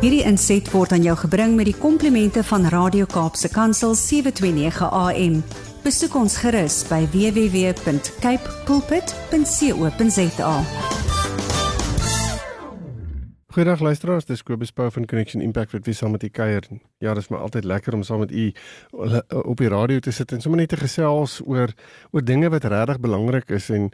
Hierdie inset word aan jou gebring met die komplimente van Radio Kaapse Kansel 729 AM. Besoek ons gerus by www.cape pulpit.co.za. Goeiedag luisteraars, dis Kobus Pau van Connection Impact wat weer saam met u kuier. Ja, dit is my altyd lekker om saam met u op die radio te sit en sommer net te gesels oor oor dinge wat regtig belangrik is en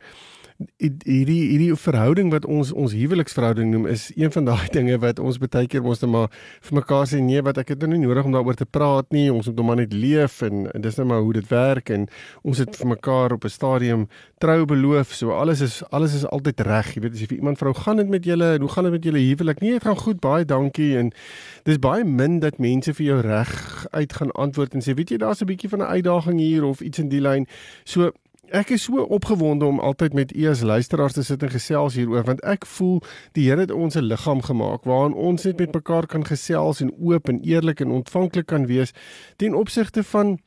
hierdie hierdie verhouding wat ons ons huweliksverhouding noem is een van daai dinge wat ons baie keer mos net maar vir mekaar sê nee wat ek het nou nie nodig om daaroor te praat nie. Ons moet hom maar net leef en, en dis net maar hoe dit werk. En ons het vir mekaar op 'n stadium trou beloof. So alles is alles is altyd reg. Jy weet as jy vir iemand vrou gaan dit met julle? En hoe gaan dit met julle huwelik? Nee dit gaan goed. Baie dankie. En dis baie min dat mense vir jou reg uit gaan antwoord en sê weet jy daar's 'n bietjie van 'n uitdaging hier of iets in die lyn. So Ek is so opgewonde om altyd met u as luisteraars te sit en gesels hieroor want ek voel die Here het ons 'n liggaam gemaak waarin ons net met mekaar kan gesels en oop en eerlik en ontvanklik kan wees ten opsigte van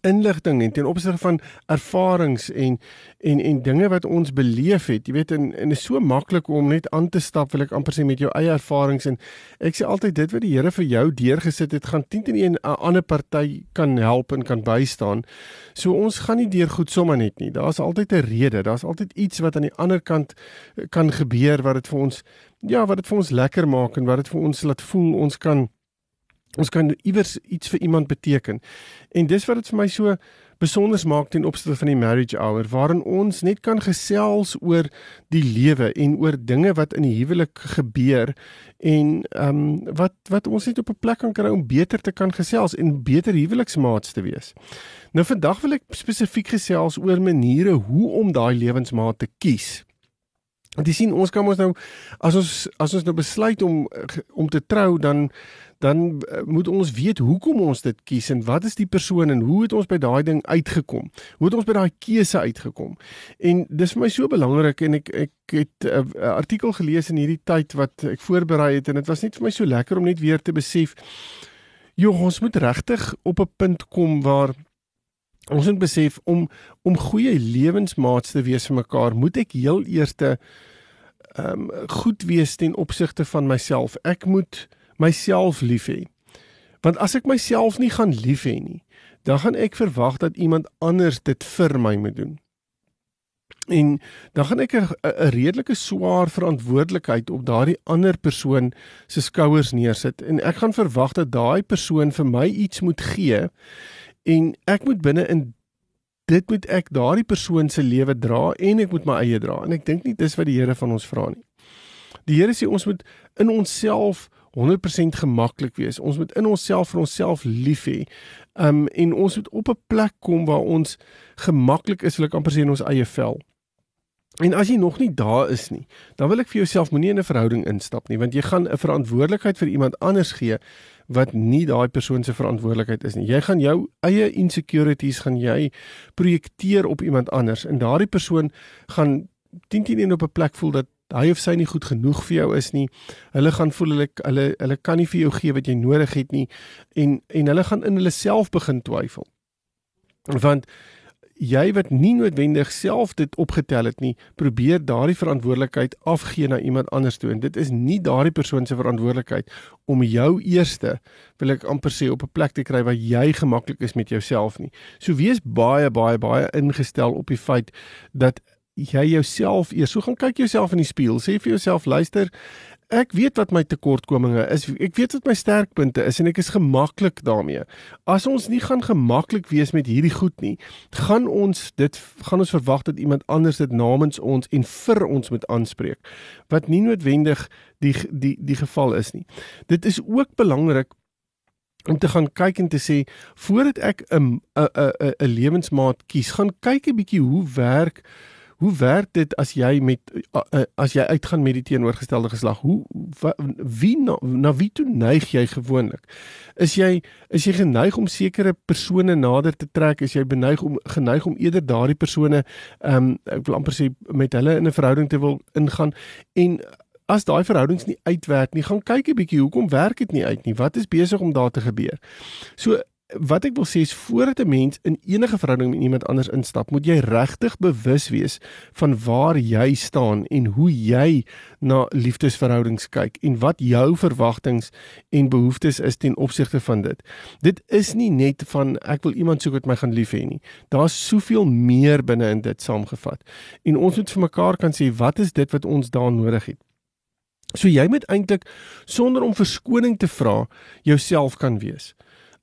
inligting en ten opsigte van ervarings en en en dinge wat ons beleef het. Jy weet en en is so maklik om net aan te stap wil ek amper sê met jou eie ervarings en ek sê altyd dit wat die Here vir jou deurgesit het gaan 10 teen 1 'n ander party kan help en kan bystaan. So ons gaan nie deur goed sommer net nie. Daar's altyd 'n rede. Daar's altyd iets wat aan die ander kant kan gebeur wat dit vir ons ja, wat dit vir ons lekker maak en wat dit vir ons laat voel ons kan ons kan iewers iets vir iemand beteken. En dis wat dit vir my so besonder maak ten opsigte van die marriage hour waarin ons net kan gesels oor die lewe en oor dinge wat in die huwelik gebeur en ehm um, wat wat ons net op 'n plek kan kry om beter te kan gesels en beter huweliksmaats te wees. Nou vandag wil ek spesifiek gesels oor maniere hoe om daai lewensmaat te kies. Want jy sien ons kan ons nou as ons as ons nou besluit om om te trou dan dan uh, moet ons weet hoekom ons dit kies en wat is die persoon en hoe het ons by daai ding uitgekom? Hoe het ons by daai keuse uitgekom? En dis vir my so belangrik en ek ek het 'n uh, uh, artikel gelees in hierdie tyd wat ek voorberei het en dit was net vir my so lekker om net weer te besef joh, ons moet regtig op 'n punt kom waar ons moet besef om om goeie lewensmaats te wees vir mekaar, moet ek heel eerste ehm um, goed wees ten opsigte van myself. Ek moet myself lief hê. Want as ek myself nie gaan lief hê nie, dan gaan ek verwag dat iemand anders dit vir my moet doen. En dan gaan ek 'n redelike swaar verantwoordelikheid op daardie ander persoon se skouers neersit en ek gaan verwag dat daai persoon vir my iets moet gee en ek moet binne in dit moet ek daardie persoon se lewe dra en ek moet my eie dra en ek dink nie dis wat die Here van ons vra nie. Die Here sê ons moet in onsself 100% gemaklik wees. Ons moet in onsself vir onsself lief hê. Um en ons moet op 'n plek kom waar ons gemaklik is, wil ek amper sê in ons eie vel. En as jy nog nie daar is nie, dan wil ek vir jouself moenie in 'n verhouding instap nie, want jy gaan 'n verantwoordelikheid vir iemand anders gee wat nie daai persoon se verantwoordelikheid is nie. Jy gaan jou eie insecurities gaan jy projekteer op iemand anders en daardie persoon gaan 10 teen 1 op 'n plek voel dat hy of sy nie goed genoeg vir jou is nie. Hulle gaan voel hulle hulle hulle kan nie vir jou gee wat jy nodig het nie en en hulle gaan in hulle self begin twyfel. Want jy wat nie noodwendig self dit opgetel het nie, probeer daardie verantwoordelikheid afgee na iemand anders toe en dit is nie daardie persoon se verantwoordelikheid om jou eerste wil ek amper sê op 'n plek te kry waar jy gemaklik is met jouself nie. So wees baie baie baie ingestel op die feit dat jy jouself eers so gaan kyk jouself in die spieël sê vir jouself luister ek weet wat my tekortkominge is. Ek weet wat my sterkpunte is en ek is gemaklik daarmee. As ons nie gaan gemaklik wees met hierdie goed nie gaan ons dit gaan ons verwag dat iemand anders dit namens ons en vir ons moet aanspreek wat nie noodwendig die die die geval is nie. Dit is ook belangrik om te gaan kyk en te sê voordat ek 'n 'n 'n 'n lewensmaat kies gaan kyk 'n bietjie hoe werk Hoe werk dit as jy met as jy uitgaan met die teenoorgestelde geslag? Hoe wie na, na wie toe neig jy gewoonlik? Is jy is jy geneig om sekere persone nader te trek? Is jy beneig om geneig om eerder daardie persone ehm um, ek wil amper sê met hulle in 'n verhouding te wil ingaan en As daai verhoudings nie uitwerk nie, gaan kyk 'n bietjie hoekom werk dit nie uit nie? Wat is besig om daar te gebeur? So wat ek wil sê is voordat 'n mens in enige verhouding met iemand anders instap, moet jy regtig bewus wees van waar jy staan en hoe jy na liefdesverhoudings kyk en wat jou verwagtinge en behoeftes is ten opsigte van dit. Dit is nie net van ek wil iemand soek wat my gaan lief hê nie. Daar's soveel meer binne in dit saamgevat. En ons moet vir mekaar kan sê wat is dit wat ons daar nodig het. So jy moet eintlik sonder om verskoning te vra jouself kan wees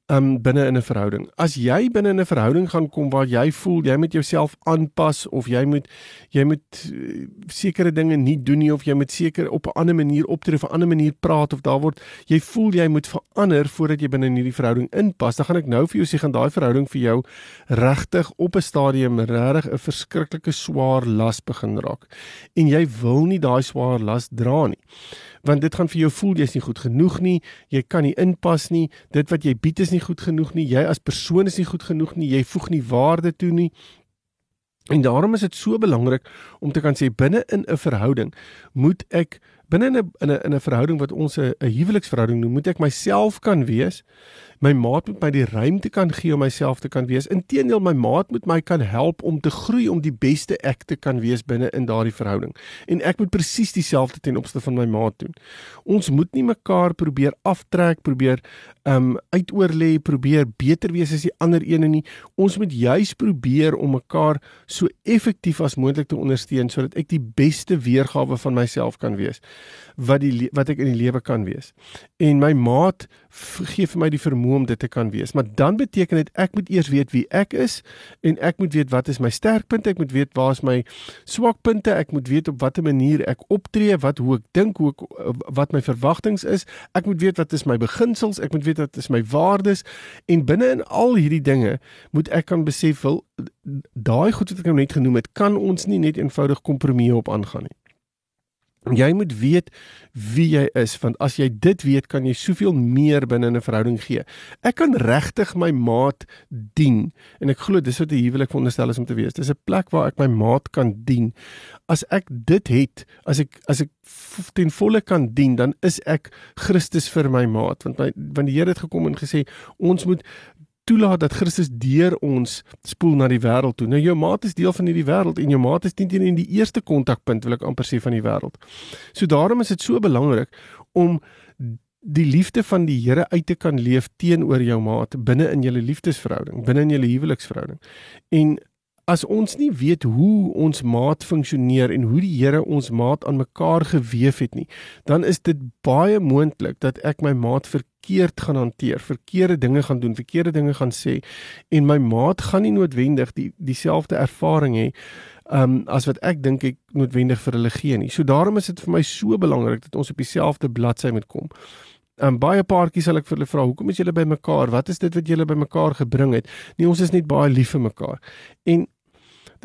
um binne in 'n verhouding. As jy binne in 'n verhouding gaan kom waar jy voel jy moet jouself aanpas of jy moet jy moet uh, sekere dinge nie doen nie of jy moet seker op 'n ander manier optree of 'n ander manier praat of daar word jy voel jy moet verander voordat jy binne in hierdie verhouding inpas, dan gaan ek nou vir jou sê gaan daai verhouding vir jou regtig op 'n stadium regtig 'n verskriklike swaar las begin raak. En jy wil nie daai swaar las dra nie want dit gaan vir jou voel jy's nie goed genoeg nie, jy kan nie inpas nie, dit wat jy bied is nie goed genoeg nie, jy as persoon is nie goed genoeg nie, jy voeg nie waarde toe nie. En daarom is dit so belangrik om te kan sê binne in 'n verhouding moet ek binne in 'n in 'n in 'n verhouding wat ons 'n huweliksverhouding noem, moet ek myself kan wees. My maat moet my die ruimte kan gee om myself te kan wees. Inteendeel, my maat moet my kan help om te groei om die beste ek te kan wees binne in daardie verhouding. En ek moet presies dieselfde ten opsigte van my maat doen. Ons moet nie mekaar probeer aftrek, probeer um uitoor lê, probeer beter wees as die ander ene nie. Ons moet juis probeer om mekaar so effektief as moontlik te ondersteun sodat ek die beste weergawe van myself kan wees wat die wat ek in die lewe kan wees. En my maat gee vir my die vermoë om dit te kan wees. Maar dan beteken dit ek moet eers weet wie ek is en ek moet weet wat is my sterkpunte, ek moet weet waar is my swakpunte, ek moet weet op watter manier ek optree, wat hoe ek dink, hoe ek wat my verwagtinge is. Ek moet weet wat is my beginsels, ek moet weet wat is my waardes en binne in al hierdie dinge moet ek kan besef wil daai goed wat ek nou net genoem het, kan ons nie net eenvoudig kompromieë op aangaan nie. Jy moet weet wie jy is want as jy dit weet kan jy soveel meer binne 'n verhouding gee. Ek kan regtig my maat dien en ek glo dis wat 'n huwelik veronderstel is om te wees. Dis 'n plek waar ek my maat kan dien. As ek dit het, as ek as ek ten volle kan dien, dan is ek Christus vir my maat want my want die Here het gekom en gesê ons moet toelaat dat Christus deur ons spoel na die wêreld toe. Nou jou maat is deel van hierdie wêreld en jou maat is teen teen in die eerste kontakpunt wil ek amper sê van die wêreld. So daarom is dit so belangrik om die liefde van die Here uit te kan leef teenoor jou maat binne in julle liefdesverhouding, binne in julle huweliksverhouding. En as ons nie weet hoe ons maat funksioneer en hoe die Here ons maat aan mekaar gewewe het nie, dan is dit baie moontlik dat ek my maat verkeerd gaan hanteer, verkeerde dinge gaan doen, verkeerde dinge gaan sê en my maat gaan nie noodwendig die dieselfde ervaring hê um as wat ek dink ek noodwendig vir hulle gee nie. So daarom is dit vir my so belangrik dat ons op dieselfde bladsy moet kom. Um baie paartjies sal ek vir hulle vra, hoekom is julle by mekaar? Wat is dit wat julle by mekaar gebring het? Nee, ons is net baie lief vir mekaar. En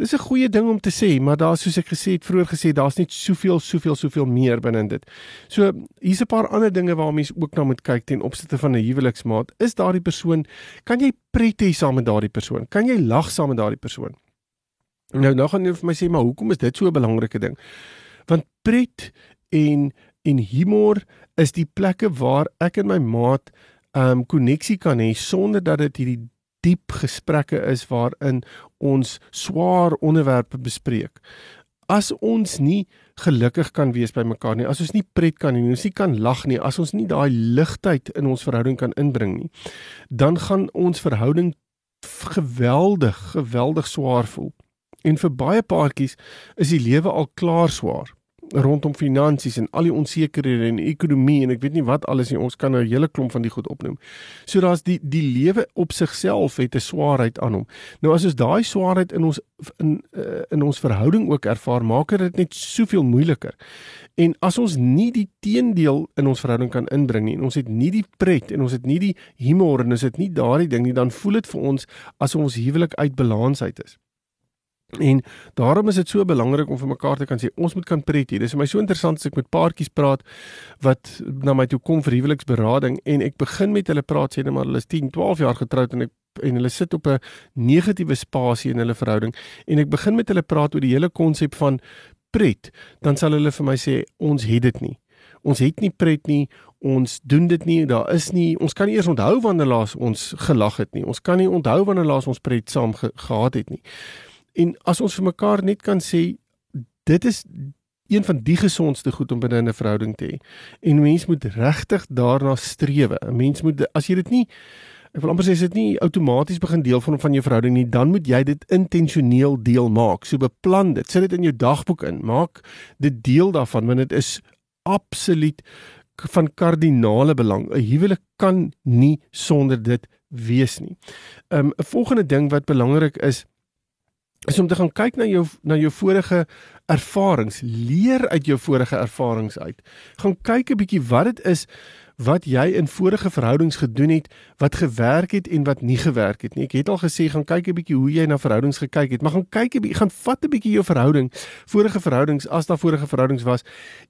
Dis 'n goeie ding om te sê, maar daar soos ek gesê het vroeër gesê, daar's net soveel, soveel, soveel meer binne in dit. So, hier's 'n paar ander dinge waarna mens ook na moet kyk ten opsigte van 'n huweliksmaat. Is daardie persoon, kan jy pret hê saam met daardie persoon? Kan jy lag saam met daardie persoon? Nou nou gaan jy vir my sê, maar hoekom is dit so 'n belangrike ding? Want pret en en humor is die plekke waar ek en my maat ehm um, koneksie kan hê sonder dat dit hierdie diep gesprekke is waarin ons swaar onderwerpe bespreek. As ons nie gelukkig kan wees by mekaar nie, as ons nie pret kan hê nie, ons nie kan lag nie, as ons nie daai ligtheid in ons verhouding kan inbring nie, dan gaan ons verhouding geweldig, geweldig swaar voel. En vir baie paartjies is die lewe al klaar swaar rondom finansies en al die onsekerhede en ekonomie en ek weet nie wat alles nie ons kan nou 'n hele klomp van die goed opnoem. So daar's die die lewe op sigself het 'n swaarheid aan hom. Nou as ons daai swaarheid in ons in uh, in ons verhouding ook ervaar, maak dit net soveel moeiliker. En as ons nie die teendeel in ons verhouding kan inbring nie en ons het nie die pret en ons het nie die humor en ons het nie daardie ding nie, dan voel dit vir ons as ons huwelik uit balans uit is. En daarom is dit so belangrik om vir mekaar te kan sê ons moet kan pret hier. Dis vir my so interessant as ek met paartjies praat wat na my toe kom vir huweliksberading en ek begin met hulle praat sê net maar hulle is 10, 12 jaar getroud en ek en hulle sit op 'n negatiewe spasie in hulle verhouding en ek begin met hulle praat oor die hele konsep van pret, dan sal hulle vir my sê ons het dit nie. ons het nie pret nie, ons doen dit nie, daar is nie, ons kan nie eers onthou wanneer laas ons gelag het nie. Ons kan nie onthou wanneer laas ons pret saam ge gehad het nie. En as ons vir mekaar net kan sê dit is een van die gesondste goed om binne 'n verhouding te hê. En mens moet regtig daarna streef. 'n Mens moet as jy dit nie ek wil amper sê as dit nie outomaties begin deel van van jou verhouding nie, dan moet jy dit intentioneel deel maak. So beplan dit. Sit dit in jou dagboek in. Maak dit deel daarvan want dit is absoluut van kardinale belang. 'n Huwelik kan nie sonder dit wees nie. Um 'n volgende ding wat belangrik is is om te gaan kyk na jou na jou vorige ervarings, leer uit jou vorige ervarings uit. Gaan kyk 'n bietjie wat dit is wat jy in vorige verhoudings gedoen het wat gewerk het en wat nie gewerk het nie. Ek het al gesê gaan kyk 'n bietjie hoe jy na verhoudings gekyk het, maar gaan kyk 'n bietjie, gaan vat 'n bietjie jou verhouding, vorige verhoudings as daar vorige verhoudings was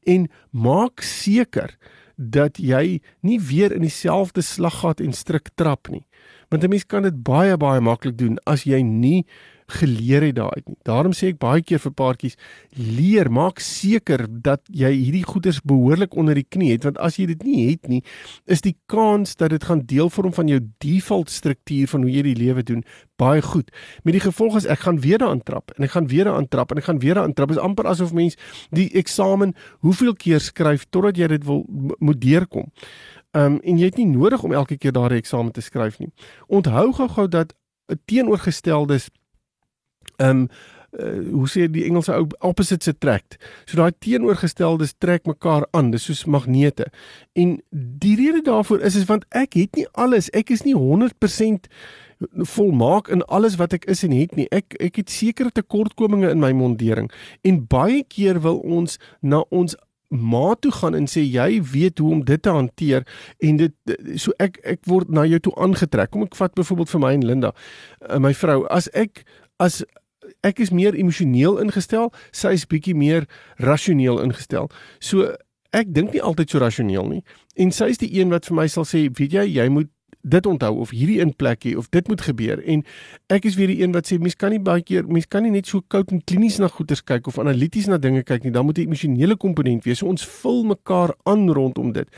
en maak seker dat jy nie weer in dieselfde slaggat en struik trap nie. Want 'n mens kan dit baie baie maklik doen as jy nie geleer het daaruit nie. Daarom sê ek baie keer vir paartjies, leer, maak seker dat jy hierdie goeders behoorlik onder die knie het, want as jy dit nie het nie, is die kans dat dit gaan deel vorm van jou default struktuur van hoe jy die lewe doen baie goed. Met die gevolg is ek gaan weer daaraan trap en ek gaan weer daaraan trap en ek gaan weer daaraan trap. Dit is amper asof mens die eksamen hoeveel keer skryf totdat jy dit wil moet deurkom. Um en jy het nie nodig om elke keer daardie eksamen te skryf nie. Onthou gou-gou dat 'n teenoorgesteldes ehm um, uh, hoe sê die Engelse ou opposites attract. So daai teenoorgesteldes trek mekaar aan, dis soos magnete. En die rede daarvoor is is want ek het nie alles, ek is nie 100% volmaak in alles wat ek is en het nie. Ek ek het sekere tekortkominge in my mondering en baie keer wil ons na ons ma toe gaan en sê jy weet hoe om dit te hanteer en dit so ek ek word na jou toe aangetrek. Kom ek vat byvoorbeeld vir my en Linda, uh, my vrou, as ek as ek is meer emosioneel ingestel, sy is bietjie meer rasioneel ingestel. So ek dink nie altyd so rasioneel nie. En sy is die een wat vir my sal sê, weet jy, jy moet dit onthou of hierdie in plekkie of dit moet gebeur. En ek is weer die een wat sê mens kan nie baie keer mens kan nie net so koud en klinies na goeters kyk of analities na dinge kyk nie. Dan moet 'n emosionele komponent wees. So ons vul mekaar aan rondom dit.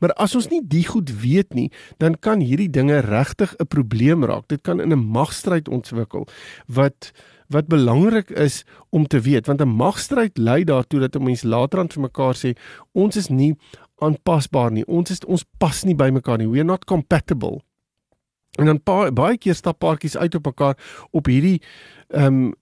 Maar as ons nie die goed weet nie dan kan hierdie dinge regtig 'n probleem raak. Dit kan in 'n magstryd ontwikkel wat wat belangrik is om te weet want 'n magstryd lei daartoe dat 'n mens later aan vir mekaar sê ons is nie aanpasbaar nie. Ons is ons pas nie by mekaar nie. We are not compatible. En dan pa, baie keer stap paartjies uit op mekaar op hierdie ehm um,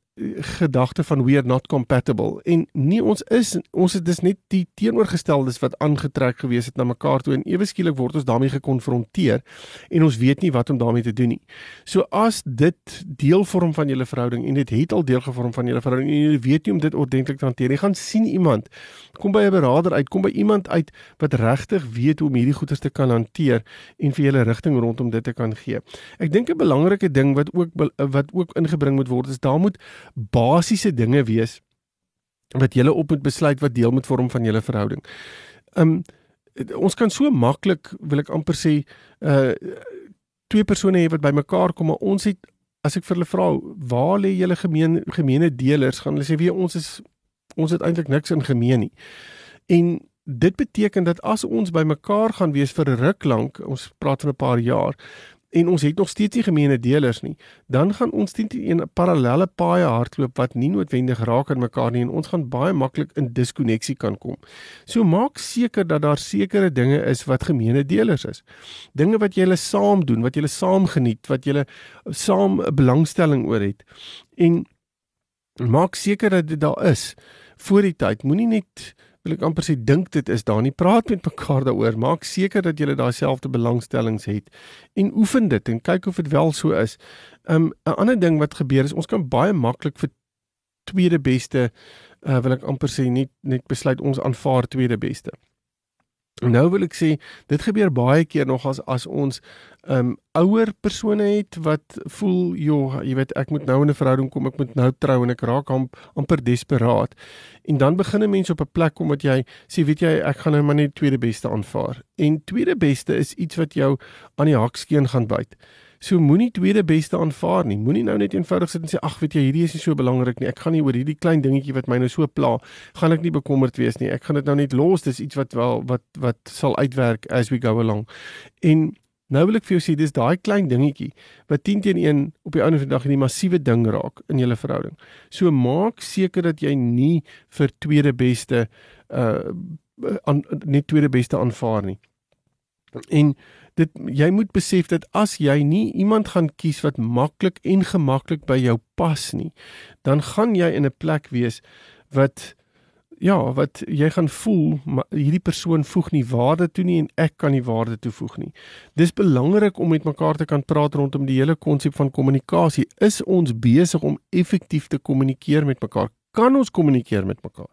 gedagte van we are not compatible en nie ons is ons het dis net die teenoorgesteldes wat aangetrek gewees het na mekaar toe en ewe skielik word ons daarmee gekonfronteer en ons weet nie wat om daarmee te doen nie. So as dit deel vorm van julle verhouding en dit het al deel gevorm van julle verhouding en jy weet nie om dit ordentlik te hanteer nie, gaan sien iemand kom by 'n beraader uit, kom by iemand uit wat regtig weet hoe om hierdie goeie te kan hanteer en vir julle rigting rondom dit te kan gee. Ek dink 'n belangrike ding wat ook wat ook ingebring moet word is daar moet basiese dinge wees wat jy op moet besluit wat deel moet vorm van julle verhouding. Um ons kan so maklik wil ek amper sê uh twee persone hê wat bymekaar kom maar ons het as ek vir hulle vra waar lê julle gemeen gemeene deelers gaan hulle sê wie ons is ons het eintlik niks in gemeen nie. En dit beteken dat as ons bymekaar gaan wees vir 'n ruk lank, ons praat van 'n paar jaar, en ons het nog steeds nie gemeene deelers nie, dan gaan ons teen 'n parallelle paai hardloop wat nie noodwendig raak aan mekaar nie en ons gaan baie maklik in diskonneksie kan kom. So maak seker dat daar sekere dinge is wat gemeene deelers is. Dinge wat julle saam doen, wat julle saam geniet, wat julle saam 'n belangstelling oor het. En maak seker dat dit daar is voor die tyd. Moenie net wil ek amper sê dink dit is daar nie praat met mekaar daaroor maak seker dat julle daai selfde belangstellings het en oefen dit en kyk of dit wel so is. Um 'n ander ding wat gebeur is ons kan baie maklik vir tweede beste uh, wil ek amper sê net net besluit ons aanvaar tweede beste. Nou wil ek sê dit gebeur baie keer nog as as ons um ouer persone het wat voel joh jy weet ek moet nou in 'n verhouding kom ek moet nou trou en ek raak am, amper desperaat. En dan begin 'n mens op 'n plek kom wat jy sê weet jy ek gaan nou maar net tweede beste aanvaar. En tweede beste is iets wat jou aan die hakskeen gaan byt So moenie tweede beste aanvaar nie. Moenie nou net eenvoudig sit en sê ag, weet jy, hierdie is nie so belangrik nie. Ek gaan nie oor hierdie klein dingetjie wat my nou so pla, gaan ek nie bekommerd wees nie. Ek gaan dit nou net los. Dis iets wat wel wat wat sal uitwerk as we go along. En nou wil ek vir jou sê dis daai klein dingetjie wat 10 teen 1 op die einde van die dag 'n massiewe ding raak in julle verhouding. So maak seker dat jy nie vir tweede beste uh aan net tweede beste aanvaar nie. En dit jy moet besef dat as jy nie iemand gaan kies wat maklik en gemaklik by jou pas nie, dan gaan jy in 'n plek wees wat ja, wat jy gaan voel hierdie persoon voeg nie waarde toe nie en ek kan nie waarde toevoeg nie. Dis belangrik om met mekaar te kan praat rondom die hele konsep van kommunikasie. Is ons besig om effektief te kommunikeer met mekaar? Kan ons kommunikeer met mekaar?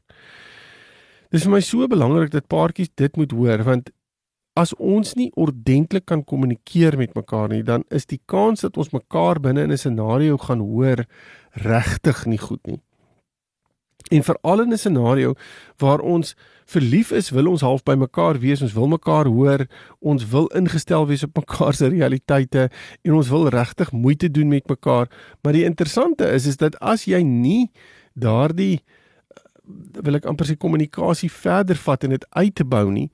Dis vir my so belangrik dat paartjies dit moet hoor want as ons nie ordentlik kan kommunikeer met mekaar nie, dan is die kans dat ons mekaar binne in 'n scenario gaan hoor regtig nie goed nie. En veral in 'n scenario waar ons verlief is, wil ons half by mekaar wees, ons wil mekaar hoor, ons wil ingestel wees op mekaar se realiteite en ons wil regtig moeite doen met mekaar. Maar die interessante is is dat as jy nie daardie wil ek amper sy kommunikasie verder vat en dit uit te bou nie,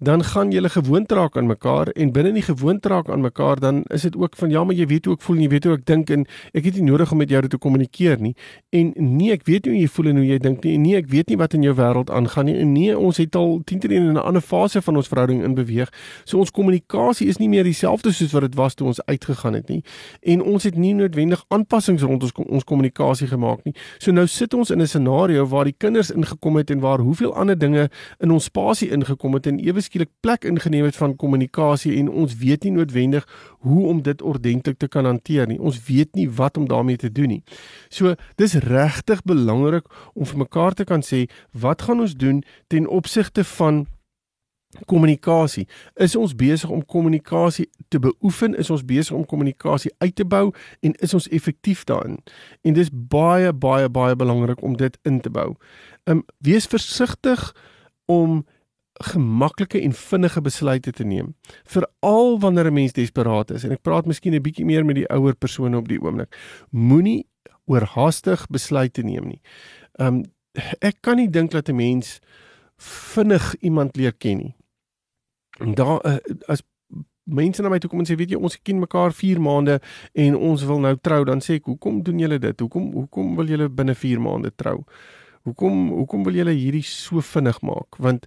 dan gaan julle gewoond raak aan mekaar en binne die gewoond raak aan mekaar dan is dit ook van ja maar jy weet hoe ek voel en jy weet hoe ek dink en ek het nie nodig om met jou te kommunikeer nie. En nee ek weet hoe jy voel en hoe jy dink nie en nee ek weet nie wat in jou wêreld aangaan nie en nee ons het al 10 teen in 'n ander fase van ons verhouding in beweeg. So ons kommunikasie is nie meer dieselfde soos wat dit was toe ons uitgegaan het nie en ons het nie noodwendig aanpassings rond ons ons kommunikasie gemaak nie. So nou sit ons in 'n scenario waar die kinders ingekom het en waar hoeveel ander dinge in ons spasie ingekom het en ewe skielik plek ingeneem het van kommunikasie en ons weet nie noodwendig hoe om dit ordentlik te kan hanteer nie. Ons weet nie wat om daarmee te doen nie. So dis regtig belangrik om vir mekaar te kan sê wat gaan ons doen ten opsigte van kommunikasie. Is ons besig om kommunikasie te beoefen? Is ons besig om kommunikasie uit te bou en is ons effektief daarin? En dis baie baie baie belangrik om dit in te bou. Ehm um, wees versigtig om gemaklike en vinnige besluite te neem veral wanneer 'n mens desperaat is en ek praat miskien 'n bietjie meer met die ouer persone op die oomblik moenie oorhaastig besluite neem nie. Um ek kan nie dink dat 'n mens vinnig iemand leer ken nie. En daar uh, as mense na my toe kom en sê weet jy ons ken mekaar 4 maande en ons wil nou trou dan sê ek hoekom doen julle dit? Hoekom hoekom wil julle binne 4 maande trou? Hoekom hoekom wil julle hierdie so vinnig maak? Want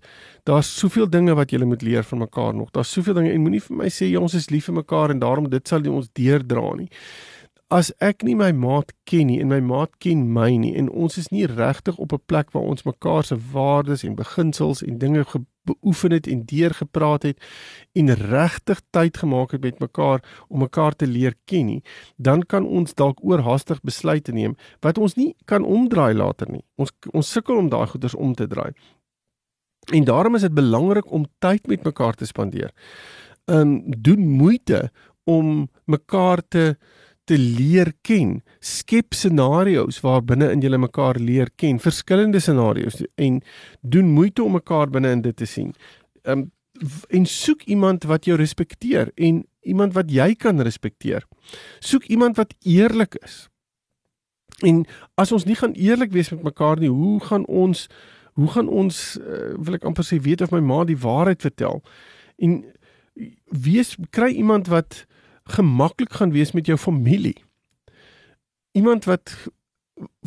daar's soveel dinge wat julle moet leer van mekaar nog. Daar's soveel dinge en moenie vir my sê ja, ons is lief vir mekaar en daarom dit sal ons deurdra nie. As ek nie my maat ken nie en my maat ken my nie en ons is nie regtig op 'n plek waar ons mekaar se waardes en beginsels en dinge beoefen het en deurgepraat het en regtig tyd gemaak het met mekaar om mekaar te leer ken nie, dan kan ons dalk oorhaastig besluite neem wat ons nie kan omdraai later nie. Ons ons sukkel om daai goeders om te draai. En daarom is dit belangrik om tyd met mekaar te spandeer. Ehm um, doen moeite om mekaar te te leer ken. Skep scenario's waar binne in julle mekaar leer ken, verskillende scenario's en doen moeite om mekaar binne in dit te sien. Um en soek iemand wat jou respekteer en iemand wat jy kan respekteer. Soek iemand wat eerlik is. En as ons nie gaan eerlik wees met mekaar nie, hoe gaan ons hoe gaan ons uh, wil ek amper sê weet of my ma die waarheid vertel? En wees kry iemand wat gemaklik gaan wees met jou familie. Iemand wat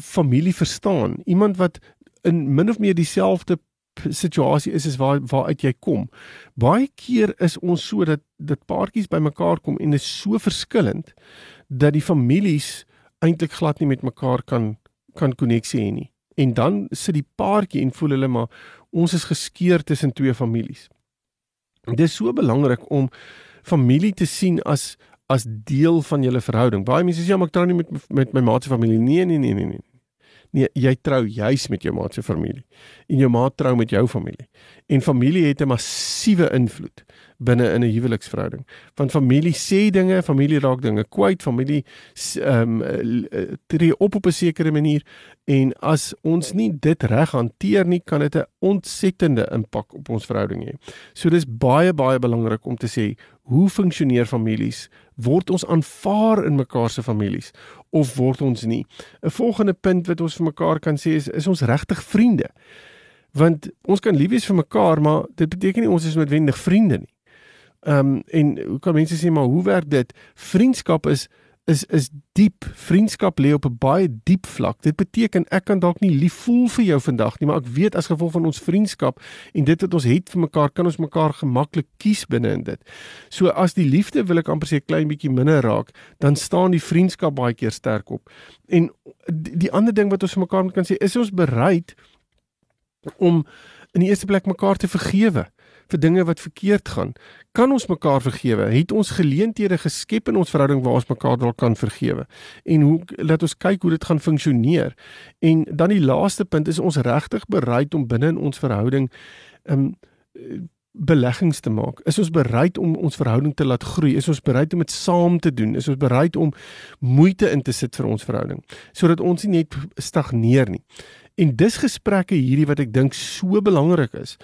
familie verstaan, iemand wat in min of meer dieselfde situasie is as waar waaruit jy kom. Baie keer is ons so dat dit paartjies bymekaar kom en is so verskillend dat die families eintlik glad nie met mekaar kan kan koneksie hê nie. En dan sit die paartjie en voel hulle maar ons is geskeur tussen twee families. Dit is so belangrik om familie te sien as as deel van julle verhouding. Baie mense sê ja, maar ek trou nie met met my maat se familie. Nee, nee, nee, nee, nee. Nee, jy trou juis met jou maat se familie. En jou maat trou met jou familie. En familie het 'n massiewe invloed binne in 'n huweliksverhouding. Want familie sê dinge, familie raak dinge kwyt, familie ehm um, tree op op 'n sekere manier en as ons nie dit reg hanteer nie, kan dit 'n ontsettende impak op ons verhouding hê. So dis baie baie belangrik om te sê hoe funksioneer families? Word ons aanvaar in mekaar se families of word ons nie? 'n Volgende punt wat ons vir mekaar kan sê is is ons regtig vriende? Want ons kan lief wees vir mekaar, maar dit beteken nie ons is noodwendig vriende nie. Ehm um, en hoe kan mense sê maar hoe werk dit? Vriendskap is is is diep. Vriendskap lê op 'n baie diep vlak. Dit beteken ek kan dalk nie lief voel vir jou vandag nie, maar ek weet as gevolg van ons vriendskap en dit wat ons het vir mekaar, kan ons mekaar gemaklik kies binne in dit. So as die liefde wil ek amper sê klein bietjie minder raak, dan staan die vriendskap baie keer sterk op. En die, die ander ding wat ons vir mekaar kan sê, is ons bereid om in die eerste plek mekaar te vergewe vir dinge wat verkeerd gaan. Kan ons mekaar vergewe? Het ons geleenthede geskep in ons verhouding waar ons mekaar dalk kan vergewe? En hoe laat ons kyk hoe dit gaan funksioneer? En dan die laaste punt is ons regtig bereid om binne in ons verhouding um beleggings te maak. Is ons bereid om ons verhouding te laat groei? Is ons bereid om dit saam te doen? Is ons bereid om moeite in te sit vir ons verhouding sodat ons nie net stagneer nie? En dis gesprekke hierdie wat ek dink so belangrik is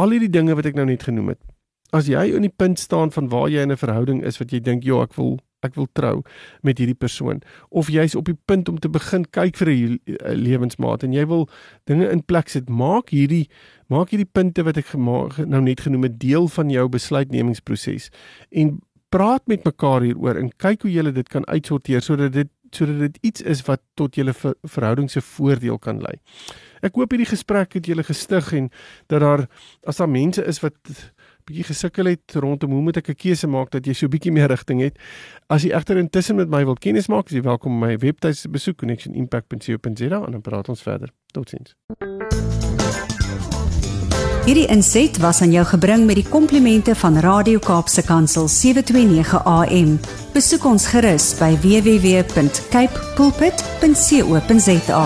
al hierdie dinge wat ek nou net genoem het. As jy in die punt staan van waar jy in 'n verhouding is wat jy dink, "Ja, ek wil ek wil trou met hierdie persoon." Of jy's op die punt om te begin kyk vir 'n lewensmaat en jy wil dinge in plek sit, maak hierdie maak hierdie punte wat ek gemaak nou net genoem het deel van jou besluitnemingsproses en praat met mekaar hieroor en kyk hoe jy dit kan uitsorteer sodat dit sodat dit iets is wat tot julle ver, verhouding se voordeel kan lei. Ek hoop hierdie gesprek het julle gestig en dat daar as daar mense is wat bietjie gesukkel het rondom hoe moet ek 'n keuse maak dat jy so bietjie meer rigting het. As jy egter intussen met my wil kennis maak, is jy welkom om my webtuiste besoek connectionimpact.co.za en dan praat ons verder. Totsiens. Hierdie inset was aan jou gebring met die komplimente van Radio Kaapse Kansel 729 AM. Besoek ons gerus by www.cape pulpit.co.za.